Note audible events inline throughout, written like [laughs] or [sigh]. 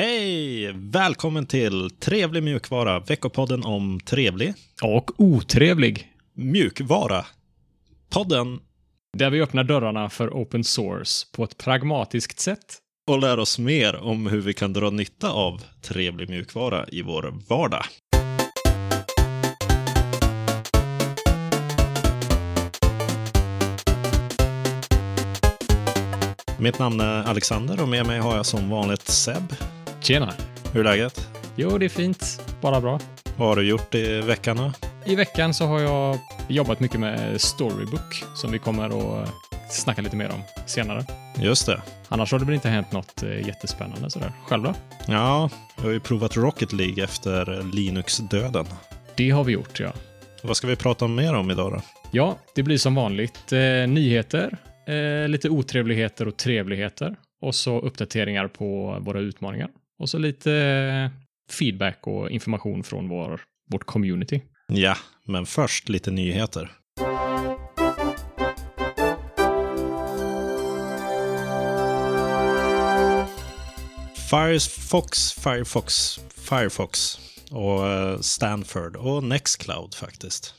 Hej! Välkommen till Trevlig mjukvara, veckopodden om trevlig Och otrevlig. mjukvara. Podden Där vi öppnar dörrarna för open source på ett pragmatiskt sätt. och lär oss mer om hur vi kan dra nytta av trevlig mjukvara i vår vardag. Mitt namn är Alexander och med mig har jag som vanligt Seb. Tjena. Hur är läget? Jo, det är fint. Bara bra. Vad har du gjort i veckan? då? I veckan så har jag jobbat mycket med Storybook som vi kommer att snacka lite mer om senare. Just det. Annars har det väl inte hänt något eh, jättespännande sådär. Själv då? Ja, jag har ju provat Rocket League efter Linux-döden. Det har vi gjort, ja. Vad ska vi prata mer om idag då? Ja, det blir som vanligt eh, nyheter, eh, lite otrevligheter och trevligheter och så uppdateringar på våra utmaningar och så lite eh, feedback och information från vår, vårt community. Ja, men först lite nyheter. Firefox, Firefox, Firefox och eh, Stanford och Nextcloud faktiskt.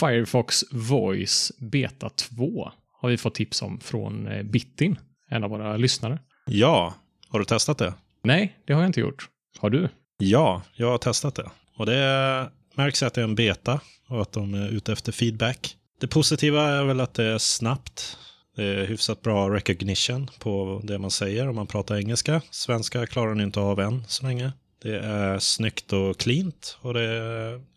Firefox Voice Beta 2 har vi fått tips om från eh, Bittin, en av våra lyssnare. Ja, har du testat det? Nej, det har jag inte gjort. Har du? Ja, jag har testat det. Och det märks att det är en beta och att de är ute efter feedback. Det positiva är väl att det är snabbt. Det är hyfsat bra recognition på det man säger om man pratar engelska. Svenska klarar ni inte av än så länge. Det är snyggt och cleant och det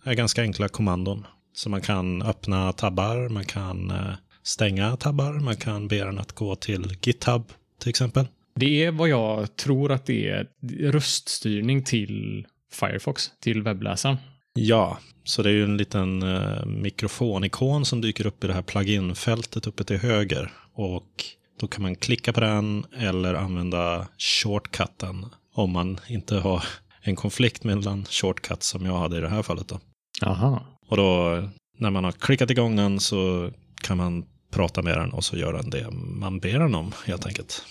är ganska enkla kommandon. Så man kan öppna tabbar, man kan eh, stänga tabbar, man kan be den att gå till GitHub till exempel. Det är vad jag tror att det är röststyrning till Firefox, till webbläsaren. Ja, så det är ju en liten eh, mikrofonikon som dyker upp i det här plugin-fältet uppe till höger. Och då kan man klicka på den eller använda shortcutten om man inte har en konflikt mellan shortcuts som jag hade i det här fallet. Då. Aha. Och då när man har klickat igång den så kan man prata med den och så gör den det man ber den om helt enkelt.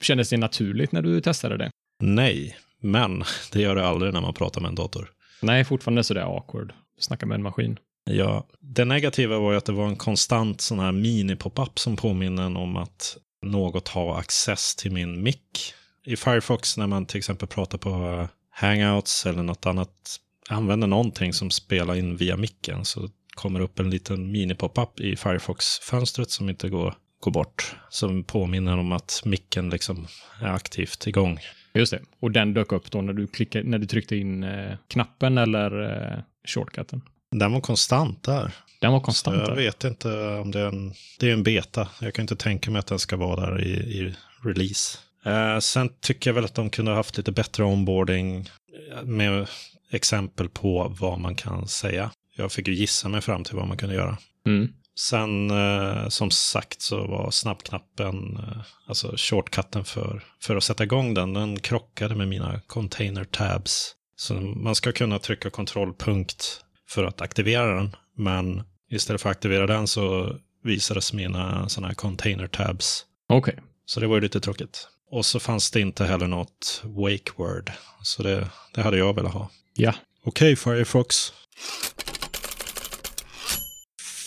Kändes det naturligt när du testade det? Nej, men [laughs] det gör det aldrig när man pratar med en dator. Nej, fortfarande sådär awkward. Snacka med en maskin. Ja, det negativa var ju att det var en konstant sån här mini-pop-up som påminner om att något har access till min mick. I Firefox när man till exempel pratar på Hangouts eller något annat, använder någonting som spelar in via micken så kommer upp en liten mini-pop-up i Firefox-fönstret som inte går, går bort. Som påminner om att micken liksom är aktivt igång. Just det. Och den dök upp då när du, klickade, när du tryckte in eh, knappen eller eh, shortcutten. Den var konstant där. Den var Så konstant jag där. vet inte om det är en, det är en beta. Jag kan inte tänka mig att den ska vara där i, i release. Eh, sen tycker jag väl att de kunde ha haft lite bättre onboarding eh, med exempel på vad man kan säga. Jag fick ju gissa mig fram till vad man kunde göra. Mm. Sen eh, som sagt så var snabbknappen, eh, alltså shortcutten för, för att sätta igång den, den krockade med mina container tabs. Så man ska kunna trycka kontrollpunkt för att aktivera den, men istället för att aktivera den så visades mina sådana här container tabs. Okej. Så det var ju lite tråkigt. Och så fanns det inte heller något wake word, så det, det hade jag velat ha. Ja. Okej, Firefox.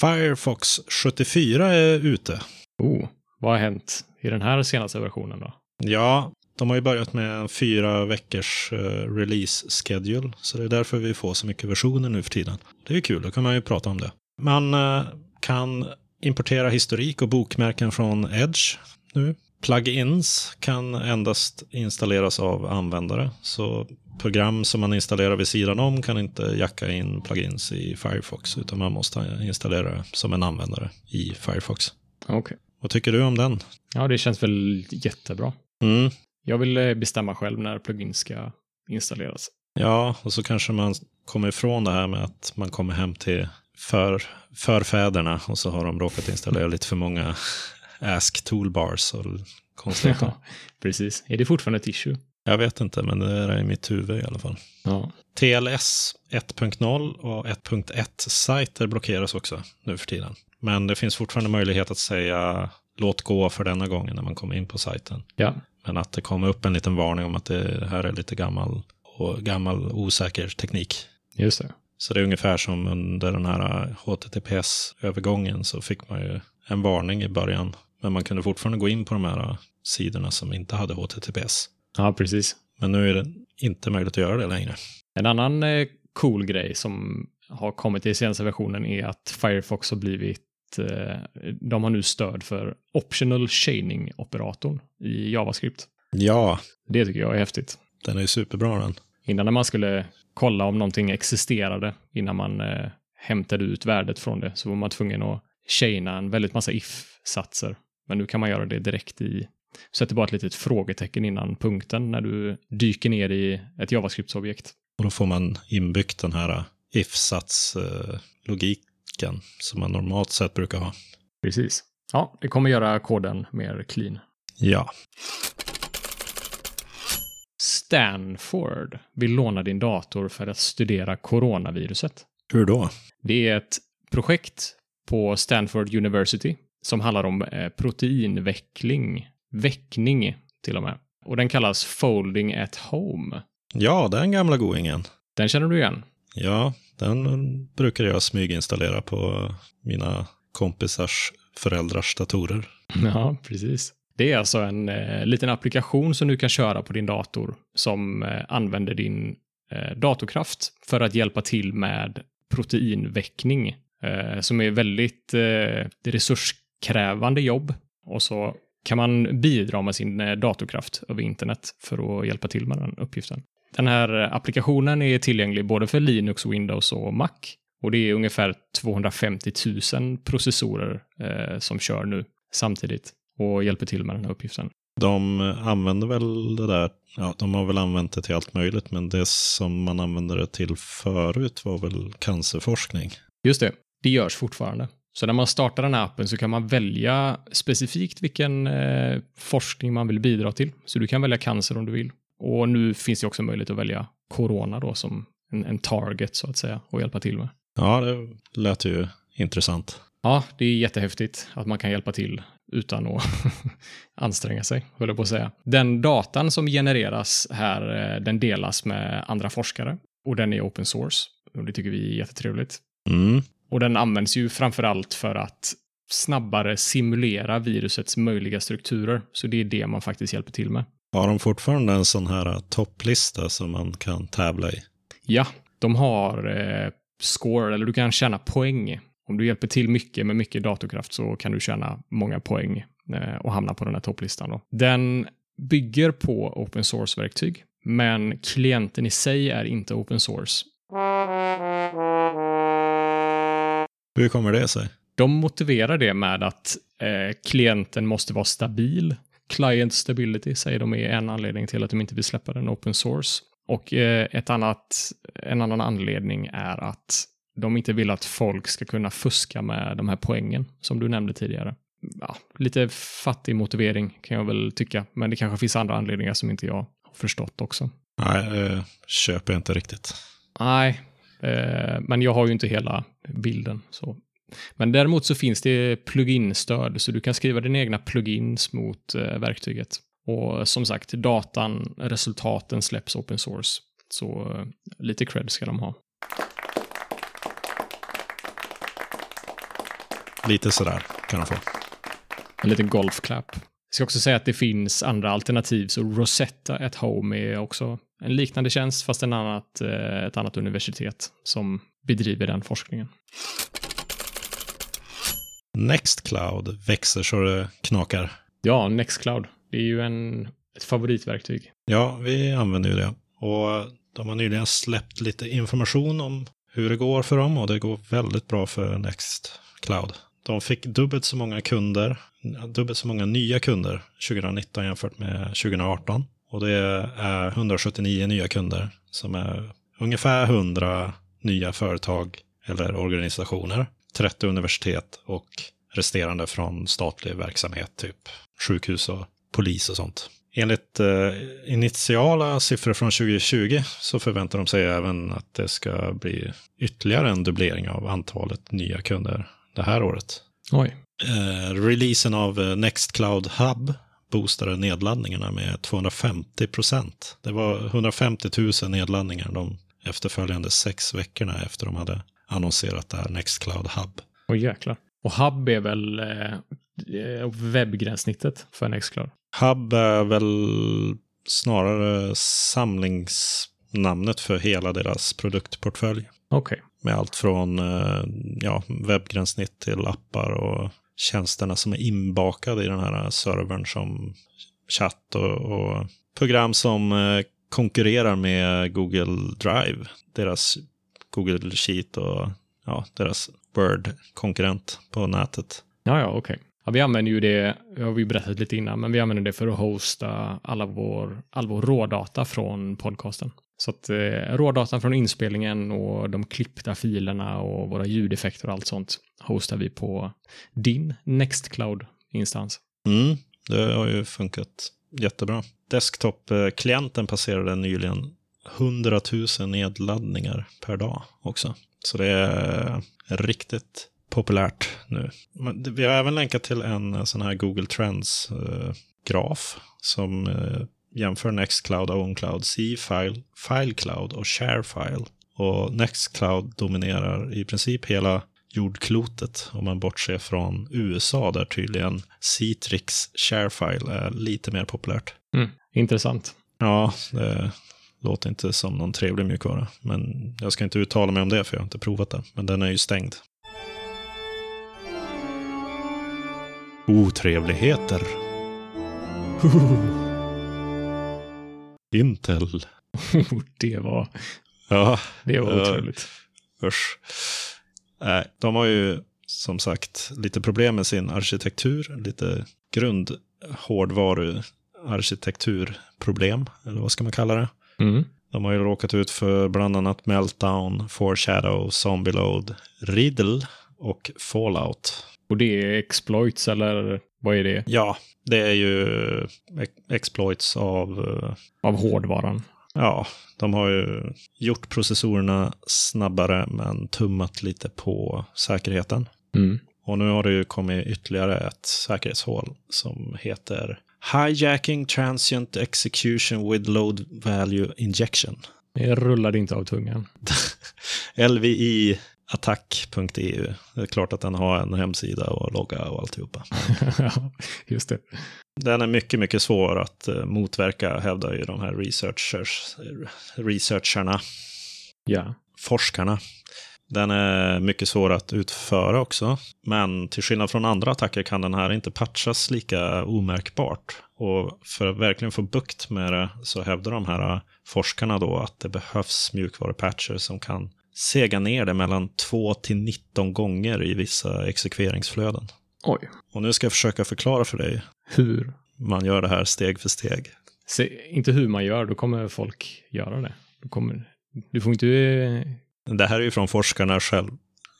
Firefox 74 är ute. Oh, vad har hänt i den här senaste versionen då? Ja, de har ju börjat med en fyra veckors eh, release schedule, så det är därför vi får så mycket versioner nu för tiden. Det är kul, då kan man ju prata om det. Man eh, kan importera historik och bokmärken från Edge nu. Plugins kan endast installeras av användare, så program som man installerar vid sidan om kan inte jacka in plugins i Firefox, utan man måste installera det som en användare i Firefox. Okej. Vad tycker du om den? Ja, det känns väl jättebra. Mm. Jag vill eh, bestämma själv när plugin ska installeras. Ja, och så kanske man kommer ifrån det här med att man kommer hem till för, förfäderna och så har de råkat installera lite för många ask toolbars och [laughs] konstigheter. Ja, precis. Är det fortfarande ett issue? Jag vet inte, men det är i mitt huvud i alla fall. Ja. TLS 1.0 och 1.1-sajter blockeras också nu för tiden. Men det finns fortfarande möjlighet att säga låt gå för denna gången när man kommer in på sajten. Ja. Men att det kom upp en liten varning om att det här är lite gammal och gammal osäker teknik. Just det. Så det är ungefär som under den här HTTPS-övergången så fick man ju en varning i början. Men man kunde fortfarande gå in på de här sidorna som inte hade HTTPS. Ja, precis. Men nu är det inte möjligt att göra det längre. En annan eh, cool grej som har kommit i senaste versionen är att Firefox har blivit eh, de har nu stöd för optional chaining-operatorn i JavaScript. Ja, Det tycker jag är häftigt. den är ju superbra den. Innan när man skulle kolla om någonting existerade innan man eh, hämtade ut värdet från det så var man tvungen att chaina en väldigt massa if-satser. Men nu kan man göra det direkt i Sätter bara ett litet frågetecken innan punkten när du dyker ner i ett JavaScript-objekt. Och då får man inbyggt den här if-sats-logiken som man normalt sett brukar ha. Precis. Ja, det kommer göra koden mer clean. Ja, Stanford vill låna din dator för att studera coronaviruset. hur då? Det är ett projekt på Stanford University som handlar om eh, proteinveckling. Väckning till och med. Och den kallas Folding at Home. Ja, den gamla goingen. Den känner du igen? Ja, den brukar jag smyginstallera på mina kompisars föräldrars datorer. [laughs] Ja, precis. Det är alltså en eh, liten applikation som du kan köra på din dator som eh, använder din eh, datorkraft för att hjälpa till med proteinväckning eh, som är väldigt eh, resurskrävande jobb. Och så kan man bidra med sin eh, datorkraft över internet för att hjälpa till med den uppgiften. Den här applikationen är tillgänglig både för Linux, Windows och Mac. Och det är ungefär 250 000 processorer eh, som kör nu samtidigt och hjälper till med den här uppgiften. De använder väl det där, ja, de har väl använt det till allt möjligt, men det som man använde det till förut var väl cancerforskning. Just det, det görs fortfarande. Så när man startar den här appen så kan man välja specifikt vilken eh, forskning man vill bidra till. Så du kan välja cancer om du vill. Och nu finns det också möjlighet att välja corona då som en, en target så att säga och hjälpa till med. Ja, det lät ju intressant. Ja, det är jättehäftigt att man kan hjälpa till utan att [laughs] anstränga sig, höll jag på att säga. Den datan som genereras här, eh, den delas med andra forskare och den är open source. Och det tycker vi är jättetrevligt. Mm. Och den används ju framför allt för att snabbare simulera virusets möjliga strukturer. Så det är det man faktiskt hjälper till med. Har de fortfarande en sån här topplista som man kan tävla i? Ja, de har eh, score, eller du kan tjäna poäng. Om du hjälper till mycket med mycket datorkraft så kan du tjäna många poäng eh, och hamna på den här topplistan. Då. Den bygger på open source-verktyg, men klienten i sig är inte open source. Hur kommer det sig? De motiverar det med att eh, klienten måste vara stabil. Client stability säger de är en anledning till att de inte vill släppa den open source. Och eh, ett annat, en annan anledning är att de inte vill att folk ska kunna fuska med de här poängen som du nämnde tidigare. Ja, lite fattig motivering kan jag väl tycka, men det kanske finns andra anledningar som inte jag har förstått också. Nej, eh, köper jag inte riktigt. Nej, men jag har ju inte hela bilden. Så. Men däremot så finns det plugin-stöd, så du kan skriva dina egna plugins mot eh, verktyget. Och som sagt, datan, resultaten släpps open source. Så eh, lite cred ska de ha. Lite sådär kan de få. En liten golfklapp. Jag ska också säga att det finns andra alternativ, så Rosetta at Home är också en liknande tjänst, fast en annat, eh, ett annat universitet som bedriver den forskningen. Nextcloud växer så det knakar. Ja, Nextcloud. Det är ju en, ett favoritverktyg. Ja, vi använder ju det. Och de har nyligen släppt lite information om hur det går för dem och det går väldigt bra för Nextcloud. De fick dubbelt så många kunder, dubbelt så många nya kunder 2019 jämfört med 2018. Och det är 179 nya kunder som är ungefär 100 nya företag eller organisationer, 30 universitet och resterande från statlig verksamhet, typ sjukhus och polis och sånt. Enligt eh, initiala siffror från 2020 så förväntar de sig även att det ska bli ytterligare en dubblering av antalet nya kunder det här året. Oj. Eh, releasen av eh, Nextcloud Hub boostade nedladdningarna med 250 procent. Det var 150 000 nedladdningar de efterföljande sex veckorna efter de hade annonserat det här Nextcloud Hub. Åh jäklar. Och Hub är väl eh, webbgränssnittet för Nextcloud? Hub är väl snarare samlingsnamnet för hela deras produktportfölj. Okej. Okay. Med allt från eh, ja, webbgränssnitt till appar och tjänsterna som är inbakade i den här servern som chatt och, och program som eh, konkurrerar med Google Drive, deras Google Sheet och ja, deras Word-konkurrent på nätet. Ja, ja, okej. Okay. Ja, vi använder ju det, det har vi berättat lite innan, men vi använder det för att hosta alla vår, all vår rådata från podcasten. Så att eh, rådatan från inspelningen och de klippta filerna och våra ljudeffekter och allt sånt hostar vi på din Nextcloud-instans. Mm, det har ju funkat jättebra. Desktop-klienten passerade nyligen 100 000 nedladdningar per dag också. Så det är riktigt populärt nu. Vi har även länkat till en sån här Google Trends-graf eh, som eh, jämför Nextcloud, OwnCloud, C-File, FileCloud och ShareFile. Och Nextcloud dominerar i princip hela jordklotet om man bortser från USA där tydligen Citrix ShareFile är lite mer populärt. Mm, intressant. Ja, det låter inte som någon trevlig mjukvara. Men jag ska inte uttala mig om det för jag har inte provat det. Men den är ju stängd. Otrevligheter. [laughs] Intel. [laughs] det var... Ja. Det var otroligt. Usch. Nej, de har ju som sagt lite problem med sin arkitektur. Lite grundhårdvaruarkitekturproblem. Eller vad ska man kalla det? Mm. De har ju råkat ut för bland annat Meltdown, Foreshadow, Zombieload, Riddle och Fallout. Och det är exploits eller vad är det? Ja, det är ju exploits av... Eh, av hårdvaran. Ja, de har ju gjort processorerna snabbare men tummat lite på säkerheten. Mm. Och nu har det ju kommit ytterligare ett säkerhetshål som heter Hijacking Transient Execution with Load Value Injection. Det rullade inte av tungan. [laughs] LVI attack.eu. Det är klart att den har en hemsida och logga och alltihopa. [laughs] just det. Den är mycket, mycket svår att uh, motverka, hävdar ju de här researchers, researcherna. Ja. Forskarna. Den är mycket svår att utföra också. Men till skillnad från andra attacker kan den här inte patchas lika omärkbart. Och för att verkligen få bukt med det så hävdar de här forskarna då att det behövs mjukvarupatcher som kan sega ner det mellan 2 till 19 gånger i vissa exekveringsflöden. Oj. Och nu ska jag försöka förklara för dig hur man gör det här steg för steg. Se, inte hur man gör, då kommer folk göra det. Du, kommer, du får inte... Det här är ju från forskarna själv.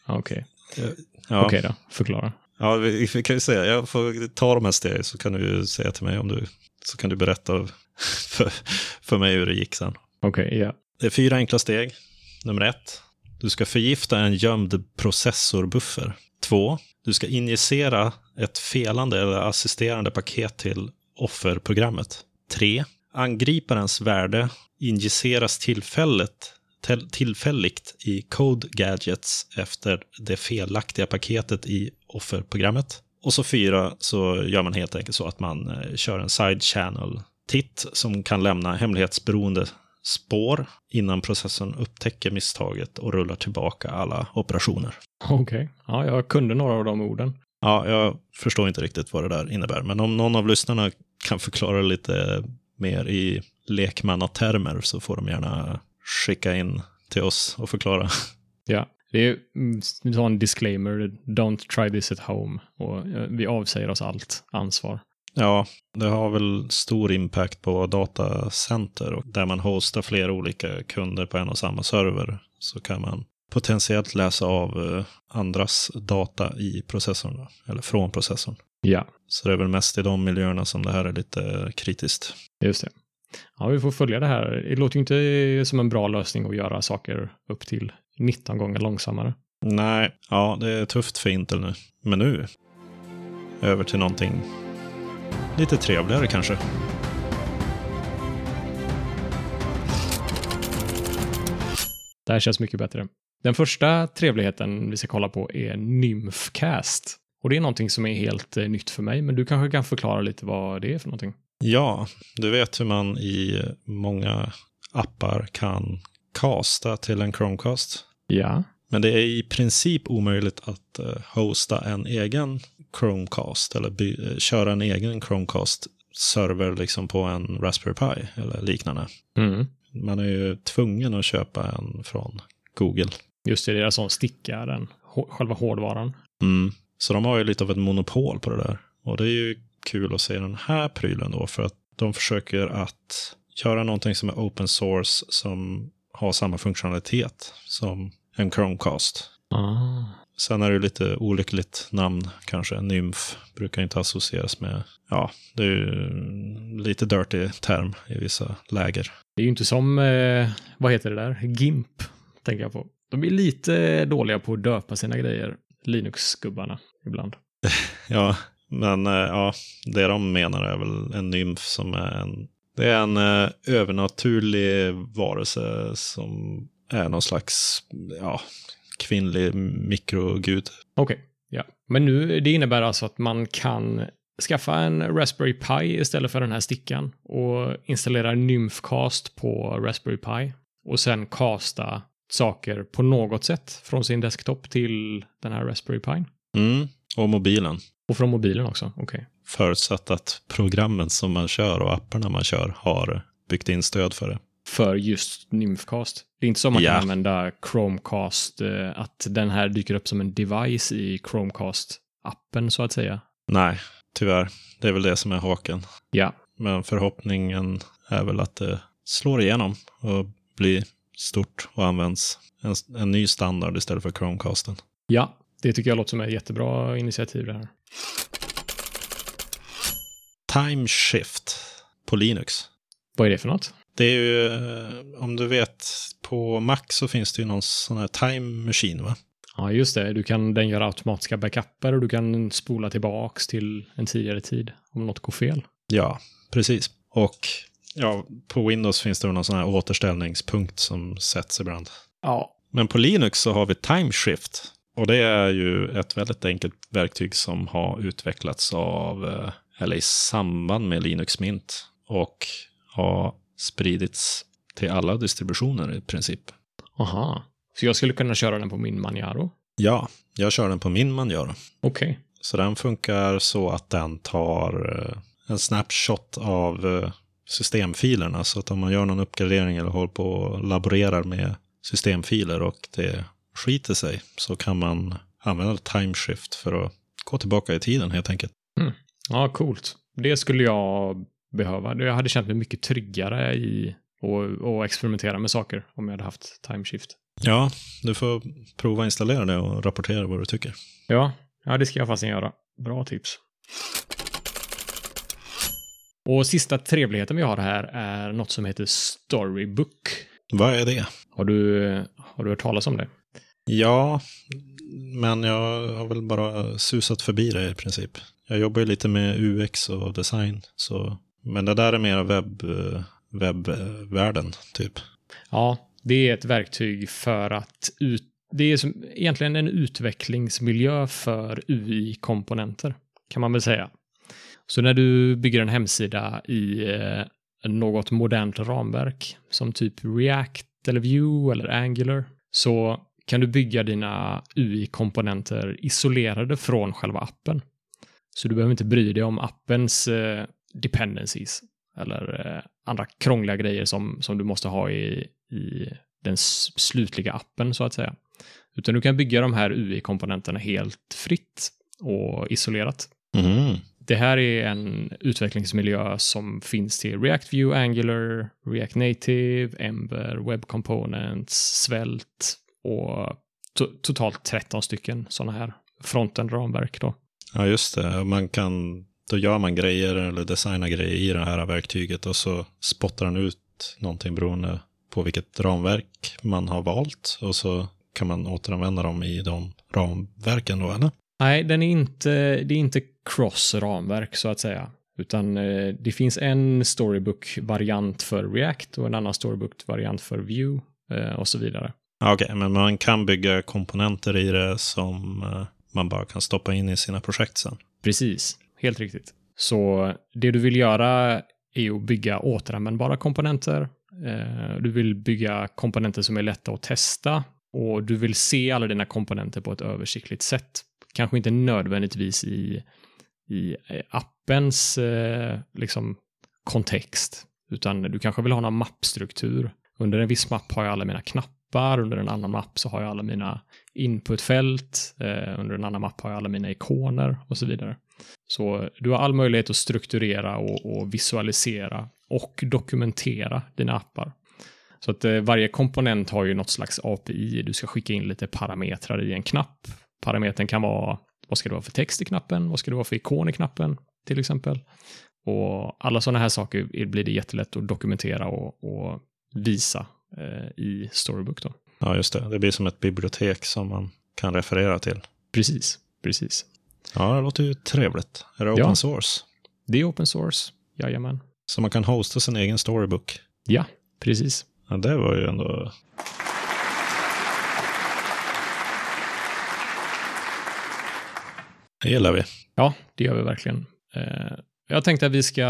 Okej. Okay. Ja. Okej okay då, förklara. Ja, vi, vi, kan ju säga, jag får ta de här stegen så kan du säga till mig om du, så kan du berätta för, för mig hur det gick sen. Okej, okay, ja. Det är fyra enkla steg. Nummer ett, du ska förgifta en gömd processorbuffer. Två, du ska injicera ett felande eller assisterande paket till offerprogrammet. Tre, angriparens värde injiceras tillfälligt, tillfälligt i Code Gadgets efter det felaktiga paketet i offerprogrammet. Och så fyra så gör man helt enkelt så att man eh, kör en side channel titt som kan lämna hemlighetsberoende spår innan processorn upptäcker misstaget och rullar tillbaka alla operationer. Okej, okay. ja, jag kunde några av de orden. Ja, jag förstår inte riktigt vad det där innebär, men om någon av lyssnarna kan förklara lite mer i lekmannatermer så får de gärna skicka in till oss och förklara. Ja, det är, tar en disclaimer, don't try this at home. Och vi avsäger oss allt ansvar. Ja, det har väl stor impact på datacenter och där man hostar flera olika kunder på en och samma server så kan man potentiellt läsa av eh, andras data i processorn, eller från processorn. Ja. Så det är väl mest i de miljöerna som det här är lite kritiskt. Just det. Ja, vi får följa det här. Det låter ju inte som en bra lösning att göra saker upp till 19 gånger långsammare. Nej, ja, det är tufft för Intel nu. Men nu, över till någonting lite trevligare kanske. Det här känns mycket bättre. Den första trevligheten vi ska kolla på är Nymfcast. Och det är någonting som är helt eh, nytt för mig, men du kanske kan förklara lite vad det är för någonting? Ja, du vet hur man i många appar kan casta till en Chromecast. Ja. Men det är i princip omöjligt att eh, hosta en egen Chromecast eller by- eh, köra en egen Chromecast-server liksom på en Raspberry Pi eller liknande. Mm. Man är ju tvungen att köpa en från Google. Just det, det är som stickar den, själva hårdvaran. Mm. Så de har ju lite av ett monopol på det där. Och det är ju kul att se den här prylen då, för att de försöker att göra någonting som är open source som har samma funktionalitet som en Chromecast. Ah. Sen är det lite olyckligt namn kanske. Nymf brukar inte associeras med, ja, det är ju lite dirty term i vissa läger. Det är ju inte som, eh, vad heter det där, GIMP, tänker jag på. De är lite dåliga på att döpa sina grejer, Linux-gubbarna, ibland. [laughs] Ja, men eh, ja, det de menar är väl en nymf som är en, det är en eh, övernaturlig varelse som är någon slags, ja, kvinnlig mikrogud. Okej, ja. Men nu, det innebär alltså att man kan skaffa en Raspberry Pi istället för den här stickan och installera Nymfcast på Raspberry Pi och sen casta saker på något sätt från sin desktop till den här Raspberry Pi. Mm. Och mobilen. Och från mobilen också, okej. Förutsatt att programmen som man kör och apparna man kör har byggt in stöd för det. För just Nymfcast. Det är inte så man Ja. kan använda Chromecast, eh, att den här dyker upp som en device i Chromecast-appen så att säga. Nej, tyvärr. Det är väl det som är haken. Ja, Men förhoppningen är väl att det slår igenom och blir stort och används. En, en ny standard istället för Chromecasten. ja. Det tycker jag låter som ett jättebra initiativ det här. Time Shift på Linux. Vad är det för något? Det är ju, eh, om du vet, på Mac så finns det ju någon sån här Time Machine va? Ja, just det. Du kan, den gör automatiska backuper och du kan spola tillbaks till en tidigare tid om något går fel. Ja, precis. Och ja, på Windows finns det någon sån här återställningspunkt som sätts ibland. Ja. Men på Linux så har vi Time Shift. Och det är ju ett väldigt enkelt verktyg som har utvecklats av, eh, eller i samband med Linux Mint. Och har spridits till alla distributioner i princip. Aha. Så jag skulle kunna köra den på min Manjaro? Ja, jag kör den på min Manjaro. Okej. Så den funkar så att den tar eh, en snapshot av eh, systemfilerna. Så att om man gör någon uppgradering eller håller på och laborerar med systemfiler och det skiter sig så kan man använda timeshift för att gå tillbaka i tiden helt enkelt. Ja, coolt. Det skulle jag behöva. Jag hade känt mig mycket tryggare i att experimentera med saker om jag hade haft timeshift. Ja, du får prova installera det och rapportera vad du tycker. Ja, ja det ska jag fasen göra. Bra tips. Och sista trevligheten vi har här är något som heter Storybook. Vad är det? Har du, har du hört talas om det? Ja, men jag har väl bara susat förbi det i princip. Jag jobbar ju lite med UX och design, så men det där är mer webb, webbvärlden, typ. Ja, det är ett verktyg för att ut, det är som, egentligen en utvecklingsmiljö för UI-komponenter, kan man väl säga. Så när du bygger en hemsida i eh, något modernt ramverk, som typ React eller Vue eller Angular, så kan du bygga dina UI-komponenter isolerade från själva appen. Så du behöver inte bry dig om appens eh, dependencies eller eh, andra krångliga grejer som, som du måste ha i, i den slutliga appen så att säga. Utan du kan bygga de här UI-komponenterna helt fritt och isolerat. Mhm. Det här är en utvecklingsmiljö som finns till React Vue, Angular, React Native, Ember, Web Components, Svelte och to- totalt 13 stycken sådana här frontend-ramverk då. Ja, just det. Man kan, då gör man grejer eller designar grejer i det här verktyget och så spottar den ut någonting beroende på vilket ramverk man har valt och så kan man återanvända dem i de ramverken då, eller? Nej, den är inte, det är inte cross-ramverk så att säga. Utan eh, det finns en Storybook-variant för React och en annan Storybook-variant för Vue eh, och så vidare. Okej, okay, men man kan bygga komponenter i det som eh, man bara kan stoppa in i sina projekt sen. Precis, helt riktigt. Så det du vill göra är att bygga återanvändbara komponenter. Eh, du vill bygga komponenter som är lätta att testa och du vill se alla dina komponenter på ett översiktligt sätt. Kanske inte nödvändigtvis i, i eh, appens eh, liksom, kontext, utan du kanske vill ha någon mappstruktur. Under en viss mapp har jag alla mina knappar, under en annan mapp så har jag alla mina inputfält, under en annan mapp har jag alla mina ikoner och så vidare. Så du har all möjlighet att strukturera och, och visualisera och dokumentera dina appar. Så att eh, varje komponent har ju något slags API. Du ska skicka in lite parametrar i en knapp. Parametern kan vara vad ska det vara för text i knappen? Vad ska det vara för ikon i knappen till exempel? Och alla sådana här saker blir det jättelätt att dokumentera och, och visa eh, i Storybook. Då. Ja, just det. Det blir som ett bibliotek som man kan referera till. Precis, precis. Ja, det låter ju trevligt. Är det open ja, source? Det är open source, jajamän. Så man kan hosta sin egen storybook? Ja, precis. Ja, det var ju ändå... Det gillar vi. Ja, det gör vi verkligen. Eh, jag tänkte att vi ska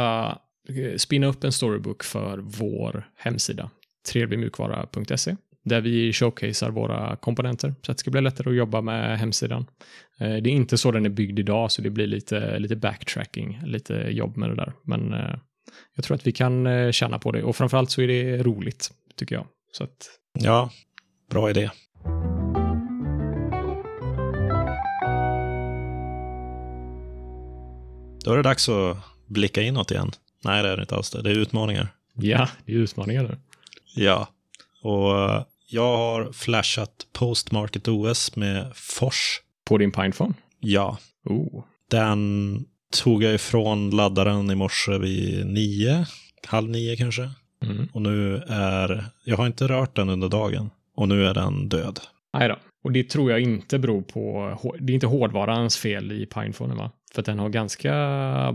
eh, spinna upp en storybook för vår hemsida, trevligmjukvara.se där vi showcasear våra komponenter så att det ska bli lättare att jobba med hemsidan. Eh, det är inte så den är byggd idag, så det blir lite, lite backtracking, lite jobb med det där. Men eh, jag tror att vi kan eh, tjäna på det och framförallt så är det roligt, tycker jag. Så att... Ja, bra idé. Då är det dags att blicka inåt igen. Nej, det är det inte alls det. Det är utmaningar. Ja, det är utmaningar. Ja, och jag har flashat Postmarket OS med Fors. På din Pinephone? Ja. Oh. Den tog jag ifrån laddaren i morse vid nio, halv nio kanske. Mm. Och nu är, jag har inte rört den under dagen. Och nu är den död. Nej då. Och det tror jag inte beror på, det är inte hårdvarans fel i Pinephone va? För att den har ganska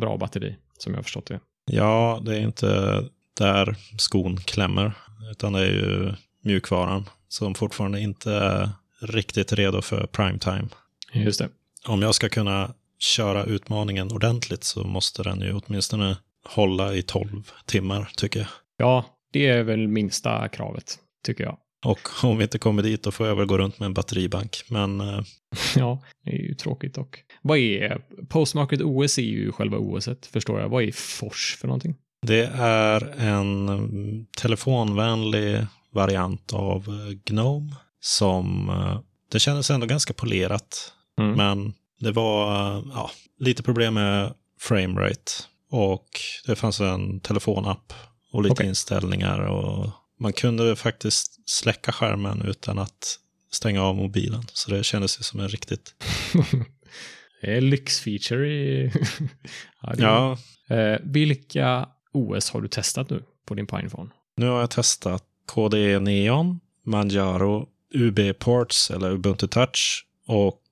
bra batteri, som jag har förstått det. Ja, det är inte där skon klämmer. Utan det är ju mjukvaran som fortfarande inte är riktigt redo för primetime. Just det. Om jag ska kunna köra utmaningen ordentligt så måste den ju åtminstone hålla i 12 timmar, tycker jag. Ja, det är väl minsta kravet, tycker jag. Och om vi inte kommer dit, då får jag väl gå runt med en batteribank. Men... Eh, [laughs] ja, det är ju tråkigt dock. Vad är Postmarket OS är ju själva OSet, förstår jag. Vad är Fors för någonting? Det är en telefonvänlig variant av eh, Gnome som eh, det kändes ändå ganska polerat. Mm. Men det var ja, lite problem med framerate och det fanns en telefonapp och lite okay. inställningar och man kunde faktiskt släcka skärmen utan att stänga av mobilen. Så det kändes ju som en riktigt... [laughs] det är lyxfeature i... [laughs] ja. Det... ja. Eh, vilka OS har du testat nu på din Pinephone? Nu har jag testat KDE Neon, Manjaro, UB Ports eller Ubuntu Touch och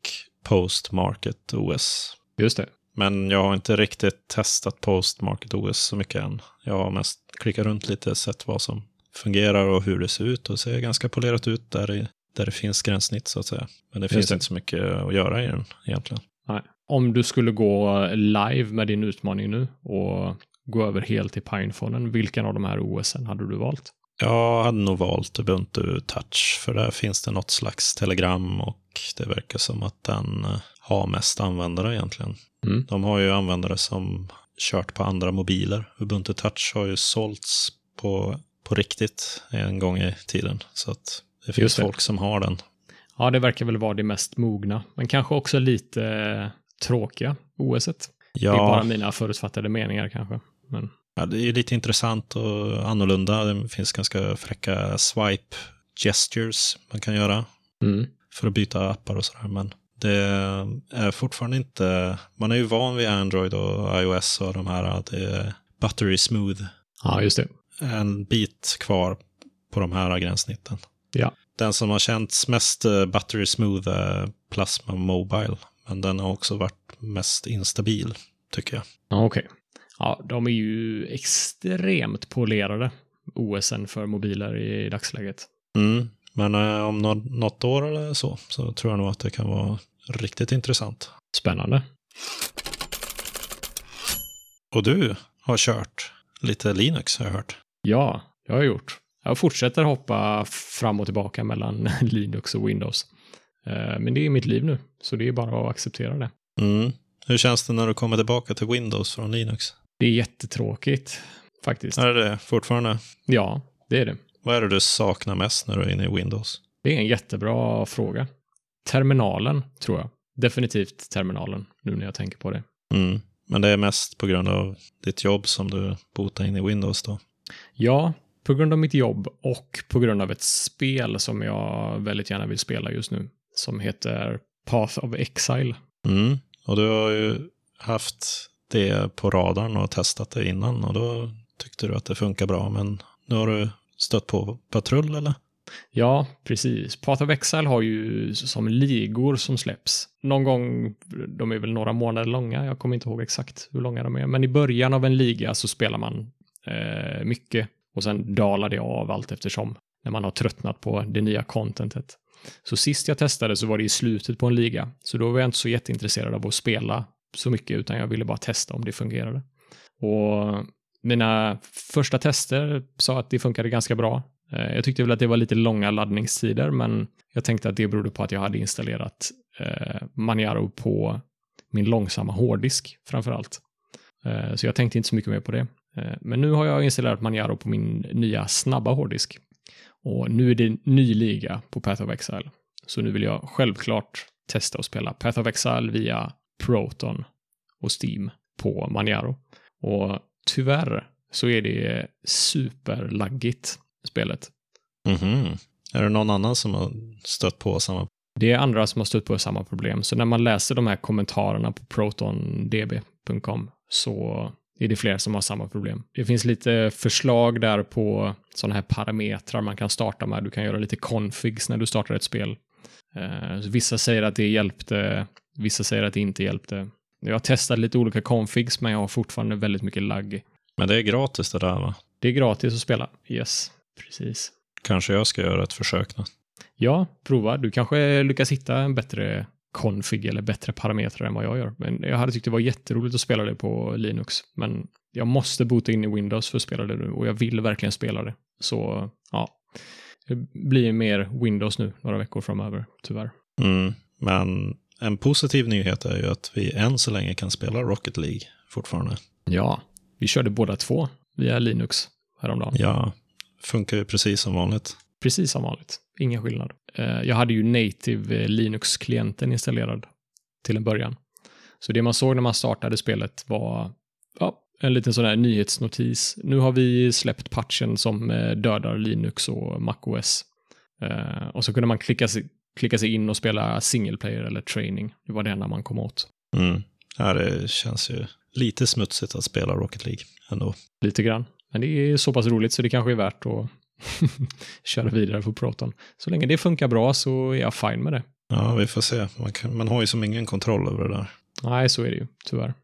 Post Market OS. Just det. Men jag har inte riktigt testat Post Market OS så mycket än. Jag har mest klickat runt lite, sett vad som fungerar och hur det ser ut och ser ganska polerat ut där, i, där det finns gränssnitt så att säga. Men det Just finns det. inte så mycket att göra i den egentligen. Nej. Om du skulle gå live med din utmaning nu och gå över helt till Pinephonen, vilken av de här OSen hade du valt? Jag hade nog valt Ubuntu Touch, för där finns det något slags telegram och det verkar som att den eh, har mest användare egentligen. Mm. De har ju användare som kört på andra mobiler. Ubuntu Touch har ju sålts på, på riktigt en gång i tiden. Så att det finns det. folk som har den. Ja, det verkar väl vara det mest mogna, men kanske också lite eh, tråkiga OSet. Ja. Det är bara mina förutfattade meningar kanske. Men... Ja, det är lite intressant och annorlunda. Det finns ganska fräcka swipe gestures man kan göra mm. för att byta appar och sådär. Men det är fortfarande inte... Man är ju van vid Android och iOS och de här. Att det är buttery smooth. Ja, just det. En bit kvar på de här gränssnitten. Ja. Den som har känts mest eh, buttery smooth är Plasma Mobile. Men den har också varit mest instabil, tycker jag. Ja, okej. Okay. Ja, de är ju extremt polerade, OSen för mobiler i dagsläget. Mm. Men eh, om nå något år eller så, så tror jag nog att det kan vara riktigt intressant. Spännande. Och du har kört lite Linux har jag hört. Ja, jag har gjort. Jag fortsätter hoppa fram och tillbaka mellan [laughs] Linux och Windows. Eh, Men det är mitt liv nu, så det är bara att acceptera det. Mm. Hur känns det när du kommer tillbaka till Windows från Linux? Det är jättetråkigt, faktiskt. Är det det fortfarande? Ja, det är det. Vad är det du saknar mest när du är inne i Windows? Det är en jättebra fråga. Terminalen, tror jag. Definitivt terminalen, nu när jag tänker på det. Mm. Men det är mest på grund av ditt jobb som du botar in i Windows då? Ja, på grund av mitt jobb och på grund av ett spel som jag väldigt gärna vill spela just nu. Som heter Path of Exile. Mm. Och du har ju haft det på radarn och testat det innan och då tyckte du att det funkar bra. Men nu har du stött på patrull eller? Ja, precis. Path of Exile har ju som ligor som släpps. Någon gång, de är väl några månader långa, jag kommer inte ihåg exakt hur långa de är, men i början av en liga så spelar man eh, mycket och sen dalar det av allt eftersom när man har tröttnat på det nya contentet. Så sist jag testade så var det i slutet på en liga, så då var jag inte så jätteintresserad av att spela så mycket, utan jag ville bara testa om det fungerade. Och mina första tester sa att det funkade ganska bra. Eh, jag tyckte väl att det var lite långa laddningstider, men jag tänkte att det berodde på att jag hade installerat eh, Manjaro på min långsamma hårddisk framför allt. Eh, så jag tänkte inte så mycket mer på det. Men nu har jag installerat Manjaro på min nya snabba hårddisk. Och nu är det ny liga på Path of Exile. Så nu vill jag självklart testa att spela Path of Exile via Proton och Steam på Maniaro. Och tyvärr så är det superlaggigt, spelet. Mhm. Är det någon annan som har stött på samma? Det är andra som har stött på samma problem. Så när man läser de här kommentarerna på protondb.com så är det fler som har samma problem. Det finns lite förslag där på sådana här parametrar man kan starta med. Du kan göra lite configs när du startar ett spel. Eh, Vissa säger att det hjälpte, vissa säger att det inte hjälpte. Jag har testat lite olika configs, men jag har fortfarande väldigt mycket lagg. Men det är gratis det där va? Det är gratis att spela. Yes, precis. Kanske jag ska göra ett försök då. Ja, prova. Du kanske lyckas hitta en bättre config eller bättre parametrar än vad jag gör. Men jag hade tyckt det var jätteroligt att spela det på Linux. Men jag måste bota in i Windows för att spela det nu och jag vill verkligen spela det. Så ja, det blir mer Windows nu några veckor framöver, tyvärr. Mm. Men en positiv nyhet är ju att vi än så länge kan spela Rocket League fortfarande. Ja, vi körde båda två via Linux häromdagen. Ja, funkar ju precis som vanligt. Precis som vanligt. Ingen skillnad. Eh, Jag hade ju native eh, Linux-klienten installerad till en början. Så det man såg när man startade spelet var ja, en liten sån här nyhetsnotis. Nu har vi släppt patchen som eh, dödar Linux och MacOS. Eh, Och så kunde man klicka sig, klicka sig in och spela single player eller training. Det var det enda man kom åt. Mm. Ja, det känns ju lite smutsigt att spela Rocket League ändå. Lite grann. Men det är så pass roligt så det kanske är värt att [laughs] köra vidare på Proton. Så länge det funkar bra så är jag fine med det. Ja, vi får se. Man, kan, man har ju som ingen kontroll över det där. Nej, så är det ju, tyvärr.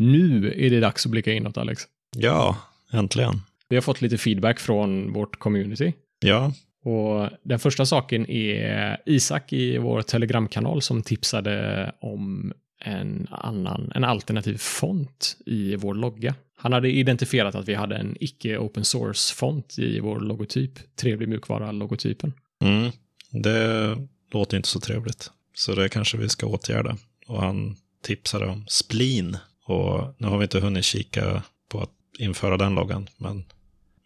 Nu är det dags att blicka inåt, Alex. Ja, äntligen. Vi har fått lite feedback från vårt community. Ja, Och den första saken är Isak i vår telegramkanal som tipsade om en annan, en alternativ font i vår logga. Han hade identifierat att vi hade en icke open source font i vår logotyp, trevlig mjukvara-logotypen. mm. det låter inte så trevligt. Så det kanske vi ska åtgärda. Och han tipsade om Spleen. Och nu har vi inte hunnit kika på att införa den loggan. Men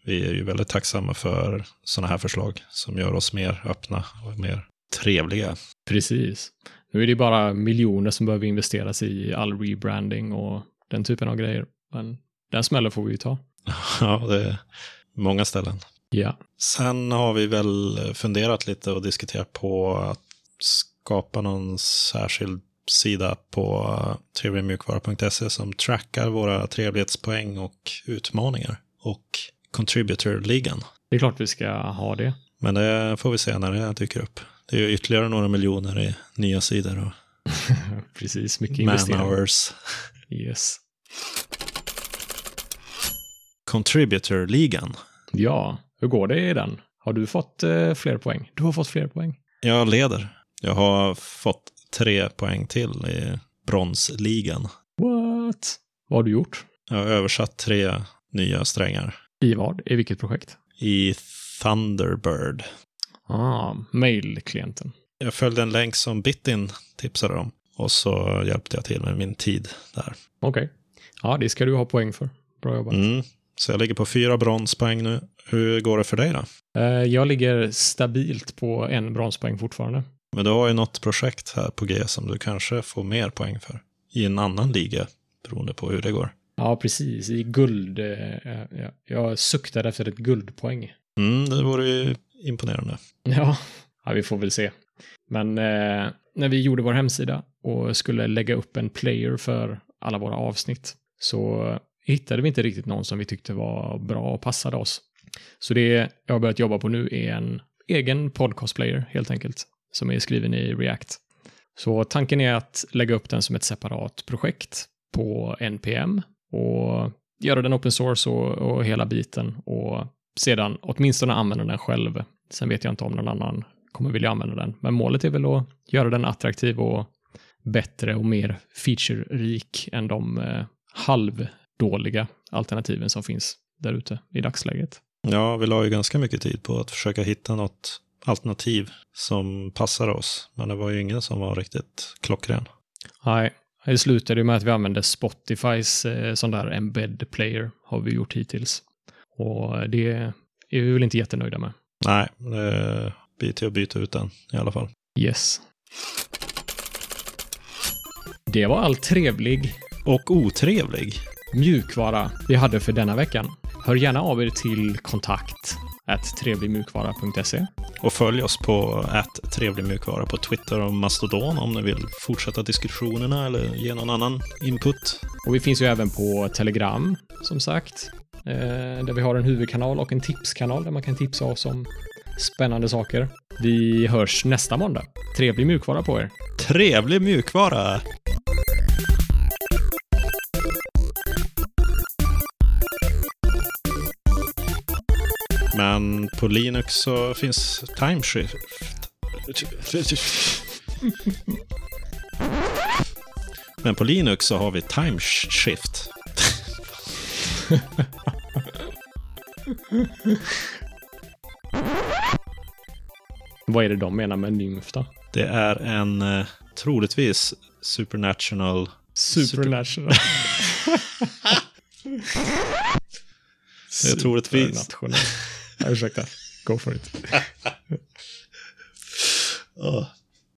vi är ju väldigt tacksamma för sådana här förslag som gör oss mer öppna och mer trevliga. Precis. Nu är det bara miljoner som behöver investeras i all rebranding och den typen av grejer. Men den smällen får vi ju ta. [laughs] Ja, det är många ställen. Ja. Sen har vi väl funderat lite och diskuterat på att skapa någon särskild sida på trevligmjukvara.se som trackar våra trevlighetspoäng och utmaningar. Och Contributor-ligan. Det är klart vi ska ha det. Men det får vi se när det dyker upp. Det är ju ytterligare några miljoner i nya sidor och [laughs] Precis, mycket investeringar. Man-hours. Yes. Contributor-ligan. Ja, hur går det i den? Har du fått eh, fler poäng? Du har fått fler poäng. Jag leder. Jag har fått tre poäng till i bronsligan. What? Vad har du gjort? Jag har översatt tre nya strängar I vad? I vilket projekt? i Thunderbird. Ah, mail-klienten. Jag följde en länk som Bitin tipsade om och så hjälpte jag till med min tid där. Okej. Ja, det ska du ha poäng för. Bra jobbat. Mm. Så jag ligger på fyra bronspoäng nu. Hur går det för dig då? Eh, jag ligger stabilt på en bronspoäng fortfarande. Men du har ju något projekt här på G som du kanske får mer poäng för. I en annan liga, beroende på hur det går. Ja, precis. I guld. Eh, ja, jag suktade efter ett guldpoäng. Mm, det vore ju imponerande. Ja, ja vi får väl se. Men eh, när vi gjorde vår hemsida och skulle lägga upp en player för alla våra avsnitt så hittade vi inte riktigt någon som vi tyckte var bra och passade oss. Så det jag har börjat jobba på nu är en egen podcastplayer helt enkelt, som är skriven i React. Så tanken är att lägga upp den som ett separat projekt på NPM och göra den open source och, och hela biten och sedan åtminstone använda den själv. Sen vet jag inte om någon annan kommer vilja använda den, men målet är väl att göra den attraktiv och bättre och mer feature-rik än de eh, halvdåliga alternativen som finns där ute i dagsläget. Ja, vi la ju ganska mycket tid på att försöka hitta något alternativ som passar oss. Men det var ju ingen som var riktigt klockren. Nej, det slutade ju med att vi använde Spotifys eh, sån där embed player har vi gjort hittills. Och det är vi väl inte jättenöjda med. Nej, det blir till att byta ut den i alla fall. Yes. Det var all trevlig Och otrevlig. mjukvara vi hade för denna veckan. Hör gärna av er till kontakt trevligmjukvara.se. Och följ oss på ett trevlig mjukvara på Twitter och Mastodon om ni vill fortsätta diskussionerna eller ge någon annan input. Och vi finns ju även på Telegram, som sagt. Eh, där vi har en huvudkanal och en tipskanal där man kan tipsa oss om spännande saker. Vi hörs nästa måndag. Trevlig mjukvara på er. Trevlig mjukvara! Men på Linux så finns timeshift. Men på Linux så har vi timeshift. Vad är det de menar med nymf då? Det är en eh, troligtvis supernatural Supernatural. Jag [laughs] tror att vi- I was like, ah, go for it. [laughs] [laughs] oh.